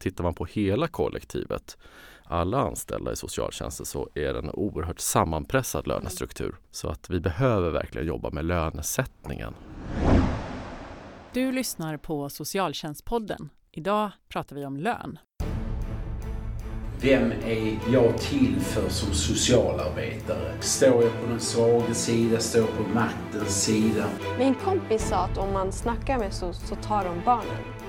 tittar man på hela kollektivet, alla anställda i socialtjänsten så är det en oerhört sammanpressad lönestruktur. Så att vi behöver verkligen jobba med lönesättningen. Du lyssnar på Socialtjänstpodden. Idag pratar vi om lön. Vem är jag till för som socialarbetare? Står jag på den svaga sida? Står jag på maktens sida? Min kompis sa att om man snackar med SOS så tar de barnen.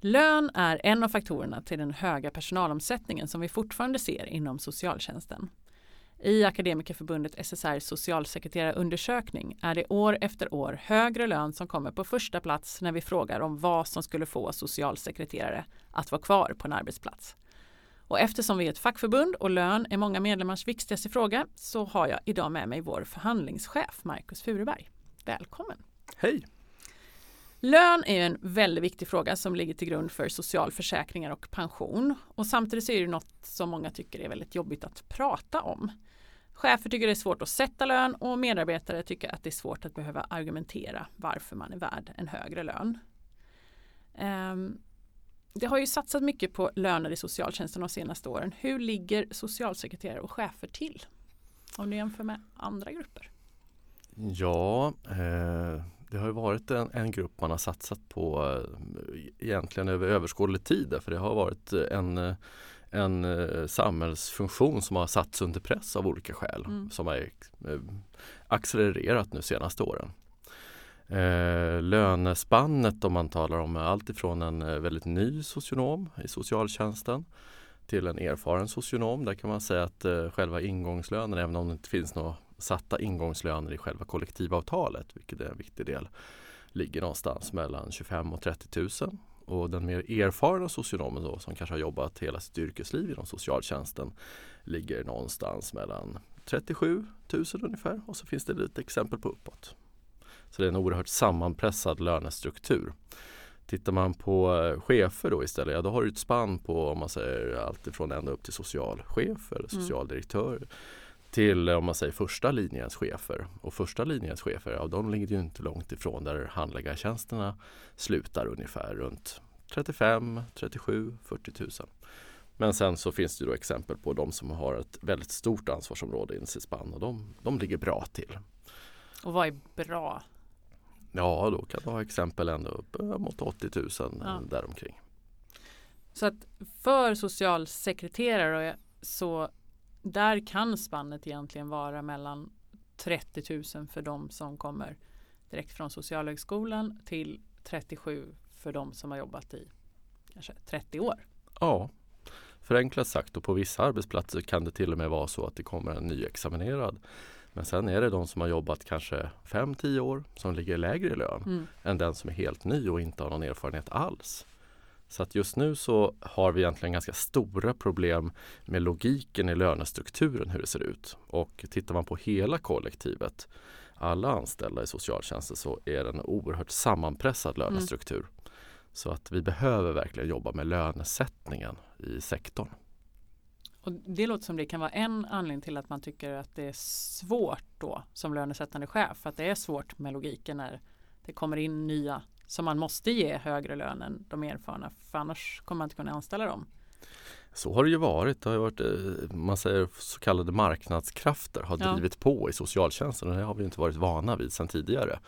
Lön är en av faktorerna till den höga personalomsättningen som vi fortfarande ser inom socialtjänsten. I Akademikerförbundet SSRs socialsekreterarundersökning är det år efter år högre lön som kommer på första plats när vi frågar om vad som skulle få socialsekreterare att vara kvar på en arbetsplats. Och eftersom vi är ett fackförbund och lön är många medlemmars viktigaste fråga så har jag idag med mig vår förhandlingschef Marcus Furuberg. Välkommen! Hej! Lön är en väldigt viktig fråga som ligger till grund för socialförsäkringar och pension. Och samtidigt är det något som många tycker är väldigt jobbigt att prata om. Chefer tycker det är svårt att sätta lön och medarbetare tycker att det är svårt att behöva argumentera varför man är värd en högre lön. Ehm, det har ju satsat mycket på löner i socialtjänsten de senaste åren. Hur ligger socialsekreterare och chefer till? Om du jämför med andra grupper? Ja, eh, det har ju varit en, en, grupp man har satsat på eh, egentligen över överskådlig tid. För det har varit en, en eh, samhällsfunktion som har satts under press av olika skäl. Mm. Som har eh, accelererat nu senaste åren. Eh, lönespannet om man talar om allt ifrån en eh, väldigt ny socionom i socialtjänsten till en erfaren socionom. Där kan man säga att eh, själva ingångslönen, även om det inte finns några satta ingångslöner i själva kollektivavtalet, vilket är en viktig del, ligger någonstans mellan 25 och 30 000. Och den mer erfarna socionomen då, som kanske har jobbat hela sitt yrkesliv inom socialtjänsten ligger någonstans mellan 37 000 ungefär och så finns det lite exempel på uppåt. Så det är en oerhört sammanpressad lönestruktur. Tittar man på eh, chefer då istället, ja då har du ett spann på om man säger allt ifrån ända upp till socialchef eller mm. socialdirektör mm. Till om man säger första linjens chefer. Och första linjens chefer, ja de ligger ju inte långt ifrån där handläggartjänsterna slutar ungefär runt 35, 37, 40 000. Men sen så finns det då exempel på de som har ett väldigt stort ansvarsområde inom sitt spann och de, de ligger bra till. Och vad är bra? Ja, då kan du ha exempel ända upp mot 80 000 ja. däromkring. Så att för socialsekreterare så där kan spannet egentligen vara mellan 30 000 för de som kommer direkt från Socialhögskolan till 37 för de som har jobbat i kanske 30 år. Ja, förenklat sagt och på vissa arbetsplatser kan det till och med vara så att det kommer en nyexaminerad men sen är det de som har jobbat kanske 5-10 år som ligger lägre i lön mm. än den som är helt ny och inte har någon erfarenhet alls. Så att just nu så har vi egentligen ganska stora problem med logiken i lönestrukturen hur det ser ut. Och tittar man på hela kollektivet, alla anställda i socialtjänsten så är det en oerhört sammanpressad mm. lönestruktur. Mm. Så att vi behöver verkligen jobba med lönesättningen i sektorn. Och det låter som det kan vara en anledning till att man tycker att det är svårt då som lönesättande chef. Att det är svårt med logiken när det kommer in nya som man måste ge högre lön än de erfarna. För annars kommer man inte kunna anställa dem. Så har det ju varit. Det har varit eh, man säger så kallade marknadskrafter har drivit ja. på i socialtjänsten och det har vi inte varit vana vid sedan tidigare.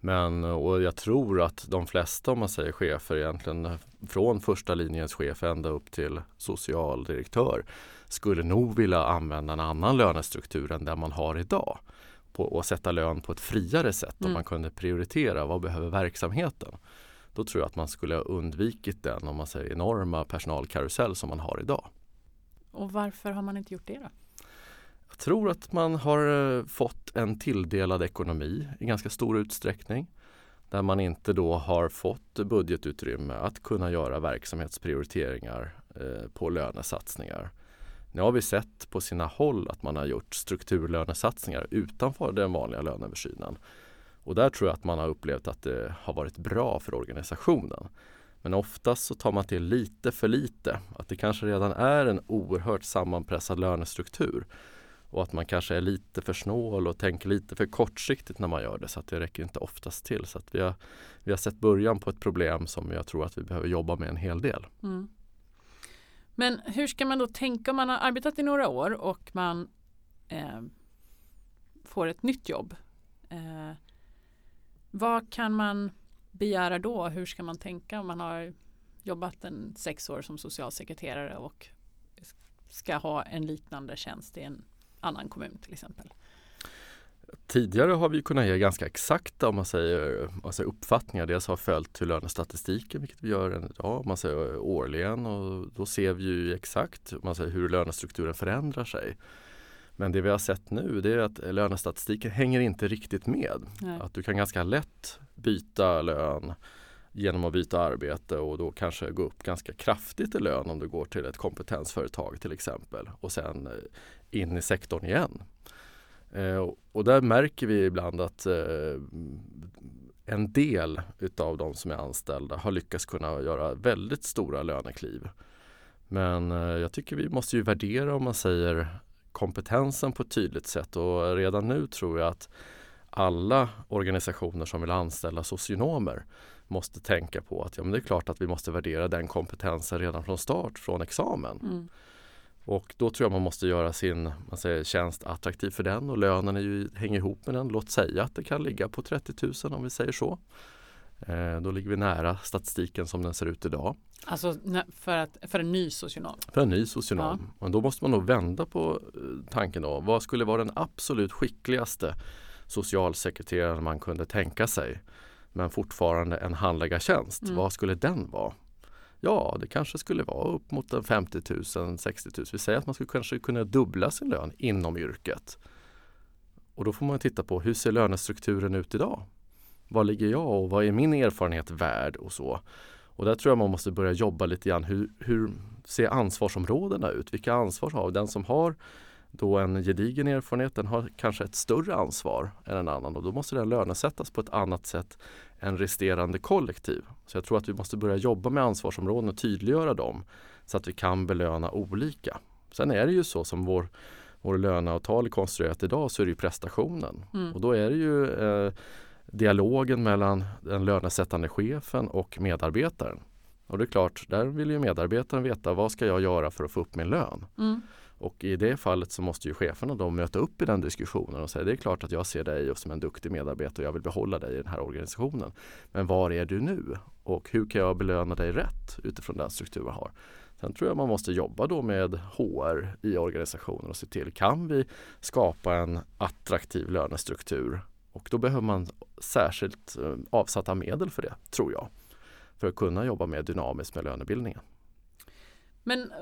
Men och jag tror att de flesta om man säger chefer egentligen från första linjens chef ända upp till socialdirektör skulle nog vilja använda en annan lönestruktur än den man har idag på, och sätta lön på ett friare sätt mm. om man kunde prioritera vad behöver verksamheten. Då tror jag att man skulle ha undvikit den om man säger enorma personalkarusell som man har idag. Och varför har man inte gjort det då? Jag tror att man har eh, fått en tilldelad ekonomi i ganska stor utsträckning. Där man inte då har fått budgetutrymme att kunna göra verksamhetsprioriteringar eh, på lönesatsningar. Nu har vi sett på sina håll att man har gjort strukturlönesatsningar utanför den vanliga löneöversynen. Och där tror jag att man har upplevt att det har varit bra för organisationen. Men oftast så tar man till lite för lite. Att det kanske redan är en oerhört sammanpressad lönestruktur. Och att man kanske är lite för snål och tänker lite för kortsiktigt när man gör det så att det räcker inte oftast till. Så att vi, har, vi har sett början på ett problem som jag tror att vi behöver jobba med en hel del. Mm. Men hur ska man då tänka om man har arbetat i några år och man eh, får ett nytt jobb? Eh, vad kan man begära då? Hur ska man tänka om man har jobbat en sex år som socialsekreterare och ska ha en liknande tjänst i en annan kommun till exempel? Tidigare har vi kunnat ge ganska exakta om man säger, säger uppfattningar. Dels har följt hur lönestatistiken, vilket vi gör idag, man säger årligen och då ser vi ju exakt man säger, hur lönestrukturen förändrar sig. Men det vi har sett nu det är att lönestatistiken hänger inte riktigt med. Nej. Att du kan ganska lätt byta lön genom att byta arbete och då kanske gå upp ganska kraftigt i lön om du går till ett kompetensföretag till exempel och sen eh, in i sektorn igen. Eh, och där märker vi ibland att eh, en del utav de som är anställda har lyckats kunna göra väldigt stora lönekliv. Men eh, jag tycker vi måste ju värdera om man säger kompetensen på ett tydligt sätt och redan nu tror jag att alla organisationer som vill anställa socionomer måste tänka på att ja, men det är klart att vi måste värdera den kompetensen redan från start, från examen. Mm. Och då tror jag man måste göra sin man säger, tjänst attraktiv för den och lönen är ju, hänger ihop med den. Låt säga att det kan ligga på 30 000 om vi säger så. Eh, då ligger vi nära statistiken som den ser ut idag. Alltså för, att, för en ny socionom? För en ny socionom. Ja. Och då måste man nog vända på eh, tanken då. Vad skulle vara den absolut skickligaste socialsekreteraren man kunde tänka sig? Men fortfarande en handläggartjänst. Mm. Vad skulle den vara? Ja, det kanske skulle vara upp mot 50 000, 60 000. Vi säger att man skulle kanske kunna dubbla sin lön inom yrket. Och då får man titta på hur ser lönestrukturen ut idag? Var ligger jag och vad är min erfarenhet värd och så. Och där tror jag man måste börja jobba lite grann. Hur, hur ser ansvarsområdena ut? Vilka ansvar har den som har då en gedigen erfarenhet, den har kanske ett större ansvar än en annan och då måste den lönesättas på ett annat sätt än resterande kollektiv. Så jag tror att vi måste börja jobba med ansvarsområden och tydliggöra dem så att vi kan belöna olika. Sen är det ju så som vår, vår löneavtal är konstruerat idag så är det ju prestationen mm. och då är det ju eh, dialogen mellan den lönesättande chefen och medarbetaren. Och det är klart, där vill ju medarbetaren veta vad ska jag göra för att få upp min lön. Mm. Och i det fallet så måste ju cheferna då möta upp i den diskussionen och säga det är klart att jag ser dig som en duktig medarbetare och jag vill behålla dig i den här organisationen. Men var är du nu? Och hur kan jag belöna dig rätt utifrån den struktur jag har? Sen tror jag man måste jobba då med HR i organisationen och se till kan vi skapa en attraktiv lönestruktur och då behöver man särskilt eh, avsatta medel för det, tror jag. För att kunna jobba mer dynamiskt med lönebildningen. Men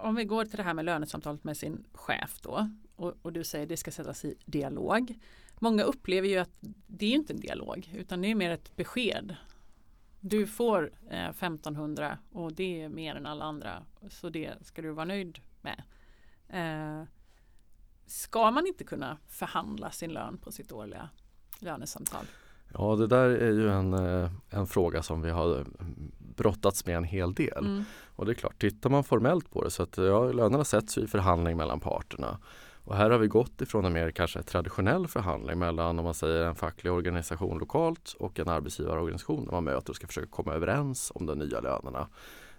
om vi går till det här med lönesamtalet med sin chef då och, och, du säger det ska sättas i dialog. Många upplever ju att det är inte en dialog utan det är mer ett besked. Du får eh, 1500 och det är mer än alla andra så det ska du vara nöjd med. Eh, Ska man inte kunna förhandla sin lön på sitt årliga lönesamtal? Ja, det där är ju en, eh, en fråga som vi har mm, brottats med en hel del. Mm. Och det är klart, tittar man formellt på det så att ja, lönerna sätts i förhandling mellan parterna. Och här har vi gått ifrån en mer kanske traditionell förhandling mellan om man säger en facklig organisation lokalt och en arbetsgivarorganisation där man möter och ska försöka komma överens om de nya lönerna.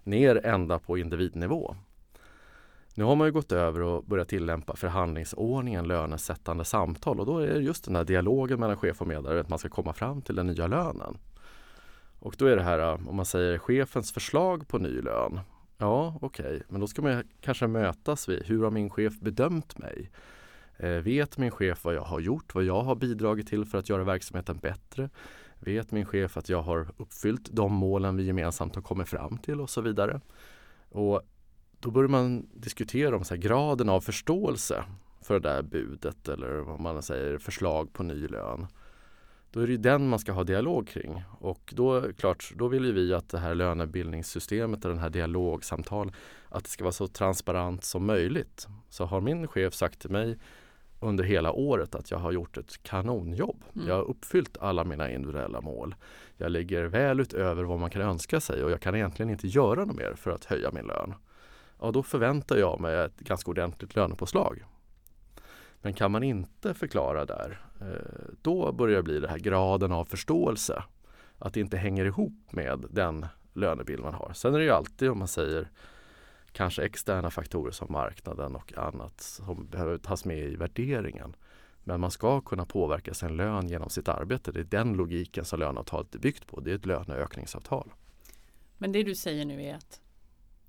Ner ända på individnivå. Nu har man ju gått över och börjat tillämpa förhandlingsordningen lönesättande samtal och då är det just den här dialogen mellan chef och medarbetare att man ska komma fram till den nya lönen. Och då är det här äh, om man säger chefens förslag på ny lön. Ja, okej, okay. men då ska man kanske mötas vid hur har min chef bedömt mig? Eh, vet min chef vad jag har gjort, vad jag har bidragit till för att göra verksamheten bättre? Vet min chef att jag har uppfyllt de målen vi gemensamt har kommit fram till och så vidare. Och då börjar man diskutera om så graden av förståelse för det där budet eller vad man säger förslag på ny lön. Då är det den man ska ha dialog kring och då, klart, då vill ju vi att det här lönebildningssystemet och den här dialogsamtal att det ska vara så transparent som möjligt. Så har min chef sagt till mig under hela året att jag har gjort ett kanonjobb. Mm. Jag har uppfyllt alla mina individuella mål. Jag ligger väl utöver vad man kan önska sig och jag kan egentligen inte göra något mer för att höja min lön. Ja, då förväntar jag mig ett ganska ordentligt lönepåslag. Men kan man inte förklara där, Eh, då börjar det bli den här graden av förståelse. Att det inte hänger ihop med den lönebild man har. Sen är det ju alltid om man säger kanske externa faktorer som marknaden och annat som behöver tas med i värderingen. Men man ska kunna påverka sin lön genom sitt arbete. Det är den logiken som löneavtalet är byggt på. Det är ett löneökningsavtal. Men det du säger nu är att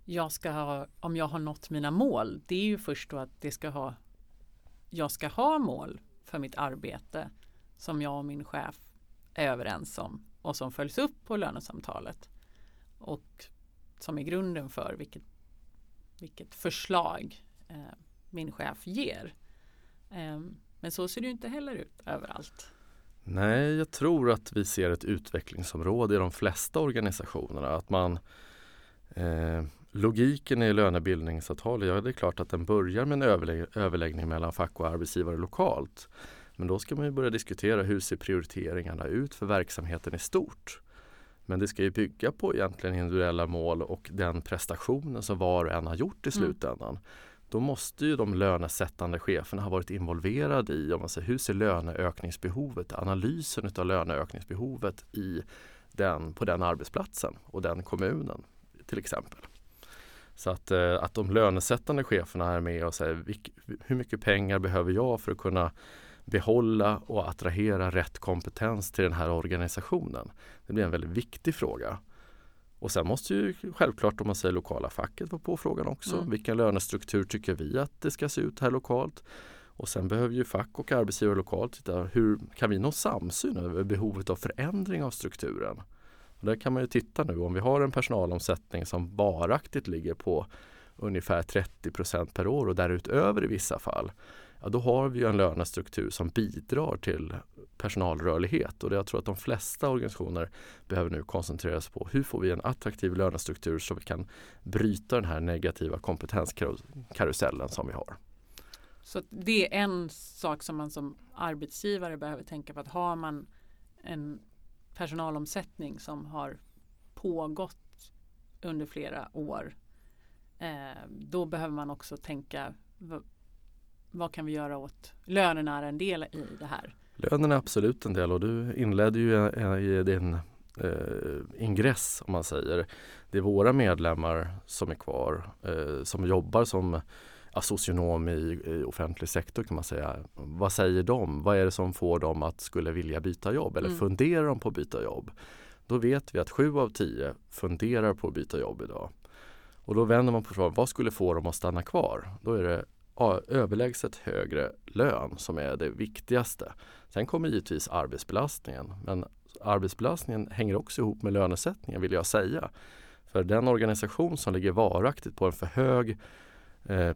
jag ska ha, om jag har nått mina mål, det är ju först då att det ska ha, jag ska ha mål för mitt arbete som jag och min chef är överens om och som följs upp på lönesamtalet och som är grunden för vilket, vilket förslag eh, min chef ger. Eh, men så ser det inte heller ut överallt. Nej, jag tror att vi ser ett utvecklingsområde i de flesta organisationerna. Att man eh, Logiken i lönebildningsavtalet, ja det är klart att den börjar med en överlä överläggning mellan fack och arbetsgivare lokalt. Men då ska man ju börja diskutera hur ser prioriteringarna ut för verksamheten i stort. Men det ska ju bygga på egentligen individuella mål och den prestationen som var och en har gjort i mm. slutändan. Mm. Då måste ju de lönesättande cheferna ha varit involverade i om man säger, hur ser löneökningsbehovet, analysen av löneökningsbehovet i den, på den arbetsplatsen och den kommunen till exempel. Så att, eh, att de lönesättande cheferna är med och säger hur mycket pengar behöver jag för att kunna behålla och attrahera rätt kompetens till den här organisationen. Det blir en väldigt viktig fråga. Och sen måste ju självklart om man säger lokala facket vara på frågan också. Mm. Vilken lönestruktur tycker vi att det ska se ut här lokalt? Och sen behöver ju fack och arbetsgivare lokalt titta hur kan vi nå samsyn över behovet av förändring av strukturen? Och där kan man ju titta nu om vi har en personalomsättning som varaktigt ligger på ungefär 30% per år och därutöver i vissa fall. Ja, då har vi en lönestruktur som bidrar till personalrörlighet och det jag tror att de flesta organisationer behöver nu koncentrera sig på. Hur får vi en attraktiv lönestruktur så vi kan bryta den här negativa kompetenskarusellen som vi har. Så det är en sak som man som arbetsgivare behöver tänka på att har man en personalomsättning som har pågått under flera år eh, då behöver man också tänka vad kan vi göra åt lönerna är en del i det här. Lönerna är absolut en del och du inledde ju eh, i din eh, ingress om man säger. Det är våra medlemmar som är kvar eh, som jobbar som socionom i, i, offentlig sektor kan man säga. Vad säger de? Vad är det som får dem att skulle vilja byta jobb eller mm. funderar de på att byta jobb? Då vet vi att sju av tio funderar på att byta jobb idag. Och då vänder man på frågan, vad skulle få dem att stanna kvar? Då är det överlägset högre lön som är det viktigaste. Sen kommer givetvis arbetsbelastningen. Men arbetsbelastningen hänger också ihop med lönesättningen vill jag säga. För den organisation som ligger varaktigt på en för hög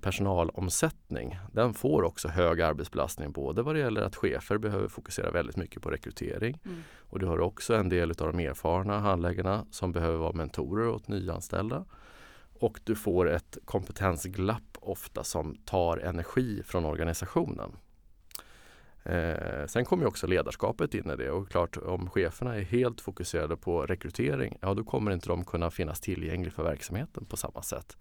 personalomsättning den får också hög arbetsbelastning både vad det gäller att chefer behöver fokusera väldigt mycket på rekrytering mm. och du har också en del av de erfarna handläggarna som behöver vara mentorer åt nyanställda. Och du får ett kompetensglapp ofta som tar energi från organisationen. Eh, sen kommer också ledarskapet in i det och klart om cheferna är helt fokuserade på rekrytering, ja då kommer inte de kunna finnas tillgängliga för verksamheten på samma sätt.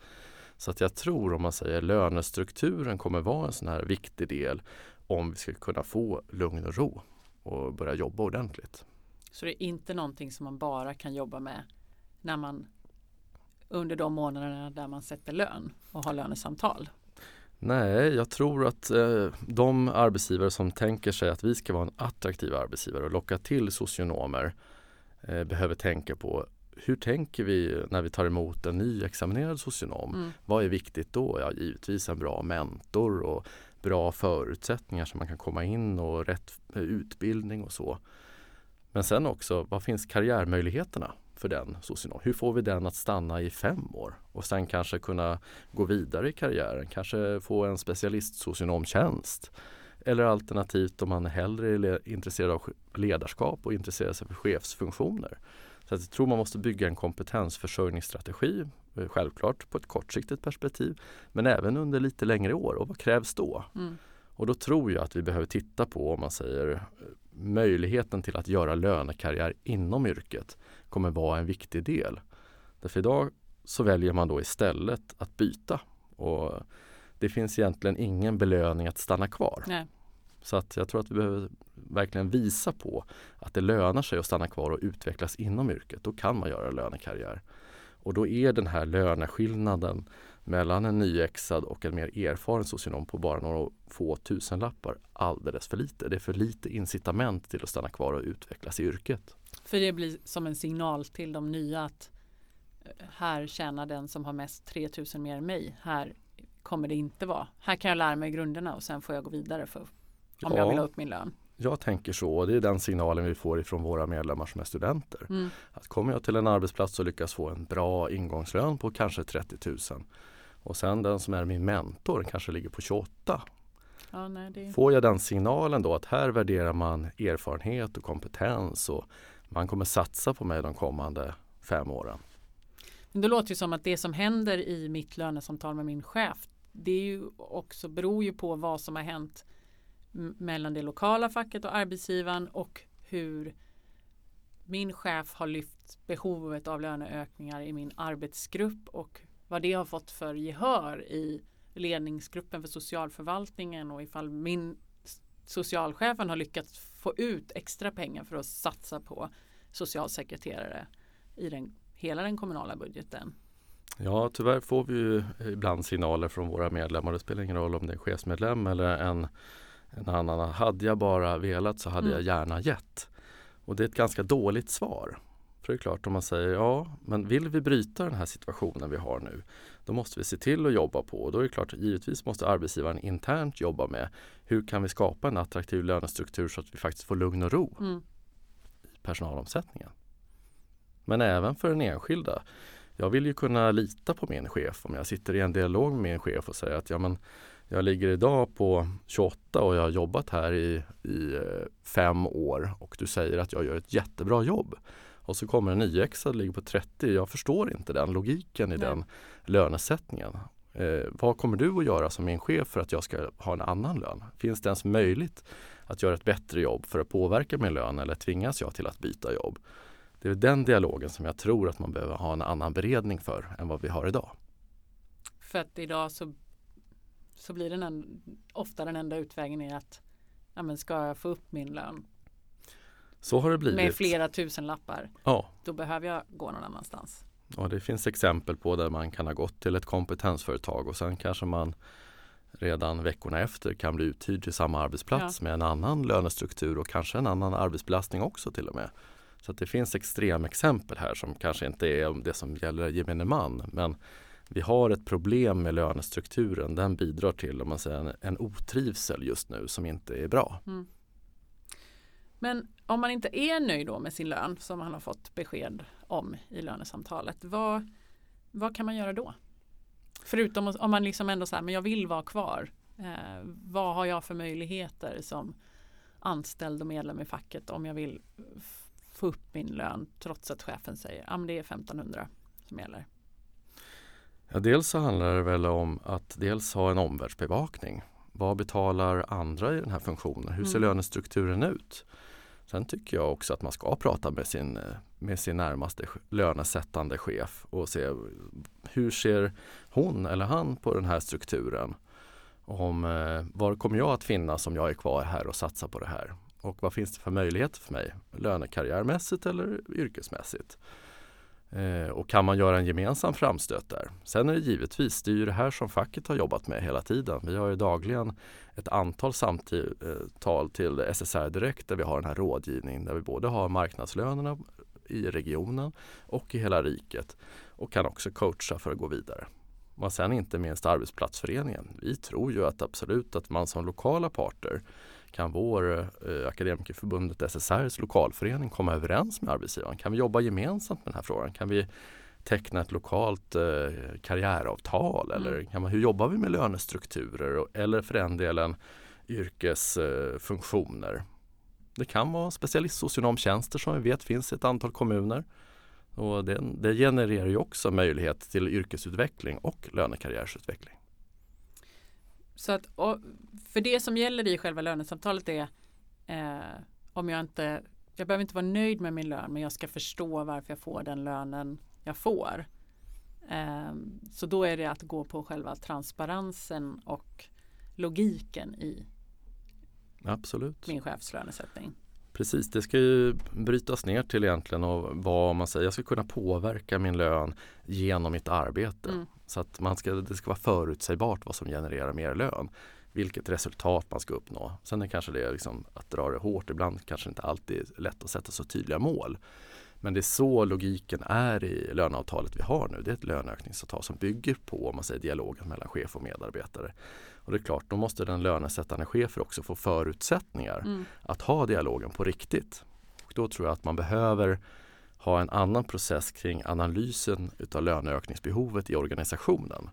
Så att jag tror om man säger lönestrukturen kommer vara en sån här viktig del om vi ska kunna få lugn och ro och börja jobba ordentligt. Så det är inte någonting som man bara kan jobba med när man under de månaderna där man sätter lön och har lönesamtal? Nej, jag tror att eh, de arbetsgivare som tänker sig att vi ska vara en attraktiv arbetsgivare och locka till socionomer eh, behöver tänka på hur tänker vi när vi tar emot en nyexaminerad socionom? Mm. Vad är viktigt då? Ja, givetvis en bra mentor och bra förutsättningar så man kan komma in och rätt utbildning och så. Men sen också, vad finns karriärmöjligheterna för den socionom? Hur får vi den att stanna i fem år och sen kanske kunna gå vidare i karriären, kanske få en specialistsocionomtjänst Eller alternativt om man hellre är intresserad av ledarskap och intresserar sig för chefsfunktioner. Så jag tror man måste bygga en kompetensförsörjningsstrategi, eh, självklart på ett kortsiktigt perspektiv, men även under lite längre år. Och vad krävs då? Mm. Och då tror jag att vi behöver titta på, om man säger möjligheten till att göra lönekarriär inom yrket kommer vara en viktig del. Därför idag så väljer man då istället att byta. Och det finns egentligen ingen belöning att stanna kvar. Nej. Så att jag tror att vi behöver verkligen visa på att det lönar sig att stanna kvar och utvecklas inom yrket. Då kan man göra lönekarriär. Och då är den här löneskillnaden mellan en nyexad och en mer erfaren socionom på bara några få tusenlappar alldeles för lite. Det är för lite incitament till att stanna kvar och utvecklas i yrket. För det blir som en signal till de nya att eh, här tjänar den som har mest 3000 mer än mig. Här kommer det inte vara. Här kan jag lära mig grunderna och sen får jag gå vidare för, om ja, jag vill ha upp min lön. Jag tänker så och det är den signalen vi får ifrån våra medlemmar som är studenter. Mm. Att kommer jag till en arbetsplats och lyckas få en bra ingångslön på kanske 30 000 och sen den som är min mentor kanske ligger på 28. Ja, nej, det... Får jag den signalen då att här värderar man erfarenhet och kompetens och man kommer satsa på mig de kommande fem åren. Men det låter ju som att det som händer i mitt lönesamtal med min chef det är ju också, beror ju på vad som har hänt mellan det lokala facket och arbetsgivaren och hur min chef har lyft behovet av löneökningar i min arbetsgrupp och vad det har fått för gehör i ledningsgruppen för socialförvaltningen och ifall min socialchefen har lyckats få ut extra pengar för att satsa på socialsekreterare i den, hela den kommunala budgeten. Ja, tyvärr får vi ju ibland signaler från våra medlemmar. Det spelar ingen roll om det är en chefsmedlem eller en, en annan. Hade jag bara velat så hade mm. jag gärna gett. Och det är ett ganska dåligt svar. För det är klart om man säger ja, men vill vi bryta den här situationen vi har nu, då måste vi se till att jobba på. Och då är det klart, givetvis måste arbetsgivaren internt jobba med hur kan vi skapa en attraktiv lönestruktur så att vi faktiskt får lugn och ro mm. i personalomsättningen. Men även för den enskilda. Jag vill ju kunna lita på min chef om jag sitter i en dialog med min chef och säger att ja, men jag ligger idag på 28 och jag har jobbat här i, i eh, fem år och du säger att jag gör ett jättebra jobb och så kommer en nyexad ligger på 30. Jag förstår inte den logiken i Nej. den lönesättningen. Eh, vad kommer du att göra som min chef för att jag ska ha en annan lön? Finns det ens möjligt att göra ett bättre jobb för att påverka min lön eller tvingas jag till att byta jobb? Det är den dialogen som jag tror att man behöver ha en annan beredning för än vad vi har idag. För att idag så, så blir den en, ofta den enda utvägen är att ja, men ska jag få upp min lön så har det blivit. Med flera tusen lappar. Ja. Då behöver jag gå någon annanstans. Ja, det finns exempel på där man kan ha gått till ett kompetensföretag och sen kanske man redan veckorna efter kan bli uthyrd till samma arbetsplats ja. med en annan lönestruktur och kanske en annan arbetsbelastning också till och med. Så det finns extremexempel här som kanske inte är det som gäller gemene man. Men vi har ett problem med lönestrukturen. Den bidrar till om man säger, en, en otrivsel just nu som inte är bra. Mm. Men om man inte är nöjd då med sin lön som man har fått besked om i lönesamtalet, vad, vad kan man göra då? Förutom om man liksom ändå säger, men jag vill vara kvar. Eh, vad har jag för möjligheter som anställd och medlem i facket om jag vill få upp min lön trots att chefen säger att ah, det är 1500 som gäller? Ja, dels så handlar det väl om att dels ha en omvärldsbevakning. Vad betalar andra i den här funktionen? Hur ser mm. lönestrukturen ut? Sen tycker jag också att man ska prata med sin, med sin närmaste lönesättande chef och se hur ser hon eller han på den här strukturen? Om eh, var kommer jag att finnas om jag är kvar här och satsar på det här? Och vad finns det för möjligheter för mig? Lönekarriärmässigt eller yrkesmässigt? Eh, och kan man göra en gemensam framstöt där? Sen är det givetvis, det är ju det här som facket har jobbat med hela tiden. Vi har ju dagligen ett antal samtal till SSR Direkt där vi har den här rådgivningen där vi både har marknadslönerna i regionen och i hela riket och kan också coacha för att gå vidare. Och sen inte minst Arbetsplatsföreningen. Vi tror ju att absolut att man som lokala parter kan vår eh, Akademikerförbundet SSRs lokalförening komma överens med arbetsgivaren? Kan vi jobba gemensamt med den här frågan? Kan vi teckna ett lokalt eh, karriäravtal? Mm. Eller kan man, hur jobbar vi med lönestrukturer? Eller för den delen yrkesfunktioner. Det kan vara specialistsocionomtjänster som vi vet finns i ett antal kommuner. Och det, det genererar ju också möjlighet till yrkesutveckling och lönekarriärsutveckling. Så att, för det som gäller i själva lönesamtalet är eh, om jag inte, jag behöver inte vara nöjd med min lön men jag ska förstå varför jag får den lönen jag får. Eh, så då är det att gå på själva transparensen och logiken i Absolut. min chefslönesättning. Precis, det ska ju brytas ner till egentligen och vad man säger, jag ska kunna påverka min lön genom mitt arbete. Mm. Så att man ska, det ska vara förutsägbart vad som genererar mer lön. Vilket resultat man ska uppnå. Sen är kanske det liksom att dra det hårt, ibland kanske inte alltid är lätt att sätta så tydliga mål. Men det är så logiken är i löneavtalet vi har nu. Det är ett löneökningsavtal som bygger på om man säger, dialogen mellan chef och medarbetare. Och det är klart, då måste den lönesättande chefen också få förutsättningar mm. att ha dialogen på riktigt. Och då tror jag att man behöver ha en annan process kring analysen utav löneökningsbehovet i organisationen.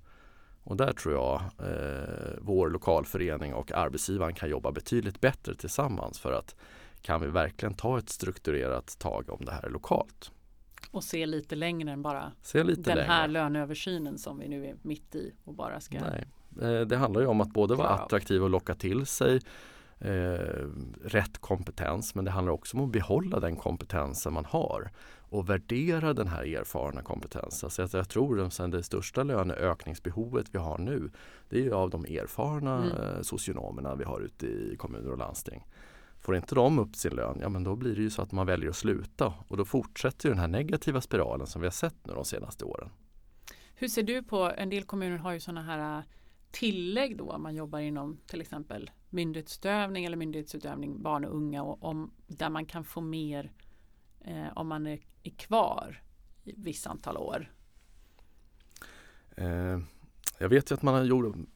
Och där tror jag eh, vår lokalförening och arbetsgivaren kan jobba betydligt bättre tillsammans för att kan vi verkligen ta ett strukturerat tag om det här lokalt. Och se lite längre än bara den längre. här löneöversynen som vi nu är mitt i och bara ska Nej. Eh, det handlar ju om att både vara attraktiv och locka till sig eh, rätt kompetens men det handlar också om att behålla den kompetensen man har och värdera den här erfarna kompetensen. Så jag tror att det största löneökningsbehovet vi har nu det är av de erfarna mm. Eh, socionomerna vi har ute i kommuner och landsting. Får inte de upp sin lön, ja men då blir det ju så att man väljer att sluta och då fortsätter den här negativa spiralen som vi har sett nu de senaste åren. Hur ser du på, en del kommuner har ju sådana här äh, tillägg då man jobbar inom till exempel myndighetsutövning eller myndighetsutövning barn och unga och om, där man kan få mer eh, om man är, är kvar i vissa antal år. Eh, jag vet ju att man har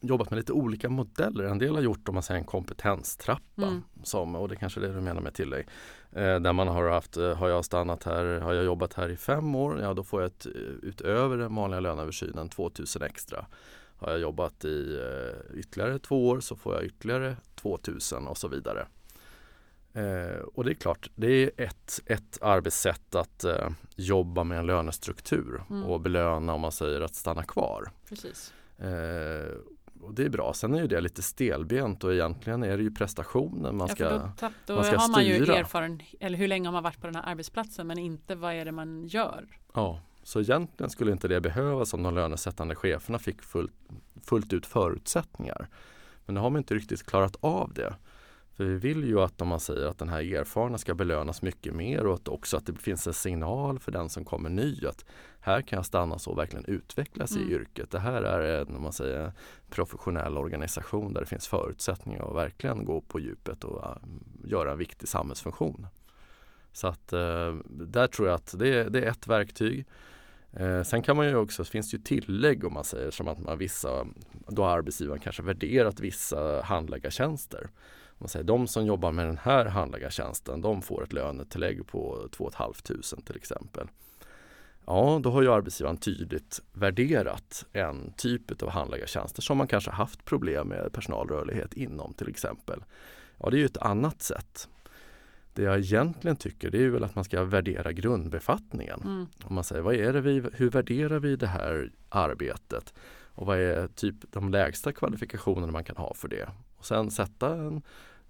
jobbat med lite olika modeller. En del har gjort om man säger en kompetenstrappa. Mm. Som, och det kanske är det du menar med tillägg. Eh, där man har haft, eh, har jag stannat här, har jag jobbat här i fem år, ja då får jag ett, eh, utöver den vanliga löneöversynen 2000 extra. Har jag jobbat i eh, ytterligare två år så får jag ytterligare 2000 och så vidare. Eh, och det är klart, det är ett, ett arbetssätt att eh, jobba med en lönestruktur mm. och belöna om man säger att stanna kvar. Precis. Eh, och det är bra. Sen är ju det lite stelbent och egentligen är det ju prestationen man ska, då, tapp, då man ska har man styra. ju erfaren, eller hur länge har man varit på den här arbetsplatsen men inte vad är det man gör. Ja, så egentligen skulle inte det behövas om de lönesättande cheferna fick fullt, fullt ut förutsättningar. Men nu har man inte riktigt klarat av det. För vi vill ju att om man säger att den här erfarna ska belönas mycket mer och att också att det finns en signal för den som kommer ny att här kan jag stanna så och verkligen utvecklas mm. i yrket. Det här är en om man säger, professionell organisation där det finns förutsättningar att verkligen gå på djupet och uh, göra en viktig samhällsfunktion. Så att uh, där tror jag att det, det är ett verktyg. Eh, sen kan man ju också, finns det ju tillägg om man säger som att man vissa, då har arbetsgivaren kanske värderat vissa handläggartjänster man säger, de som jobbar med den här handläggartjänsten de får ett lönetillägg på 2 500 till exempel. Ja, då har ju arbetsgivaren tydligt värderat en typ av handläggartjänster som man kanske haft problem med personalrörlighet inom till exempel. Ja, det är ju ett annat sätt. Det jag egentligen tycker det är väl att man ska värdera grundbefattningen. Mm. Om man säger, vad är det vi, hur värderar vi det här arbetet? Och vad är typ de lägsta kvalifikationerna man kan ha för det? Och sen sätta en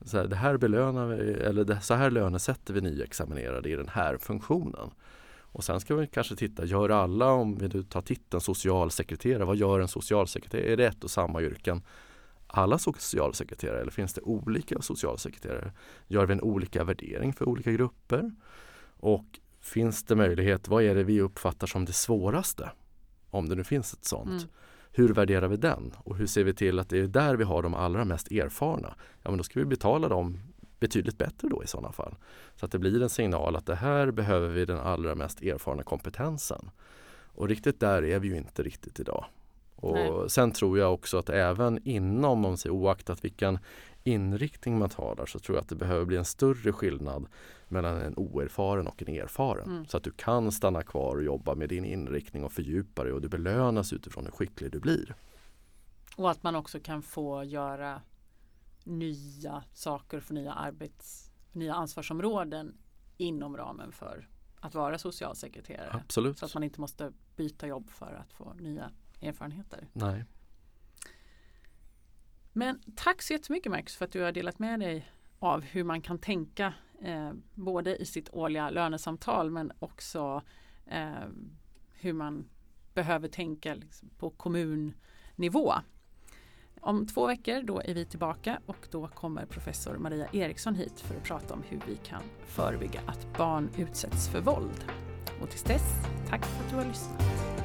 så här, det här belönar vi, eller det, så här lönesätter vi nyexaminerade i den här funktionen. Och sen ska vi kanske titta, gör alla, om vi nu tar titeln socialsekreterare, vad gör en socialsekreterare? Är det ett och samma yrken? Alla socialsekreterare eller finns det olika socialsekreterare? Gör vi en olika värdering för olika grupper? Och finns det möjlighet, vad är det vi uppfattar som det svåraste? Om det nu finns ett sånt. Mm. Hur värderar vi den? Och hur ser vi till att det är där vi har de allra mest erfarna? Ja men då ska vi betala dem betydligt bättre då i sådana fall. Så att det blir en signal att det här behöver vi den allra mest erfarna kompetensen. Och riktigt där är vi ju inte riktigt idag. Och Nej. sen tror jag också att även inom, om sig oaktat vilken inriktning man talar så tror jag att det behöver bli en större skillnad mellan en oerfaren och en erfaren. Mm. Så att du kan stanna kvar och jobba med din inriktning och fördjupa dig och du belönas utifrån hur skicklig du blir. Och att man också kan få göra nya saker, få nya arbets, nya ansvarsområden inom ramen för att vara socialsekreterare. Absolut. Så att man inte måste byta jobb för att få nya erfarenheter. Nej. Men tack så jättemycket Max för att du har delat med dig av hur man kan tänka eh, både i sitt årliga lönesamtal men också eh, hur man behöver tänka liksom, på kommunnivå. Om två veckor då är vi tillbaka och då kommer professor Maria Eriksson hit för att prata om hur vi kan förebygga att barn utsätts för våld. Och tills dess, tack för att du har lyssnat.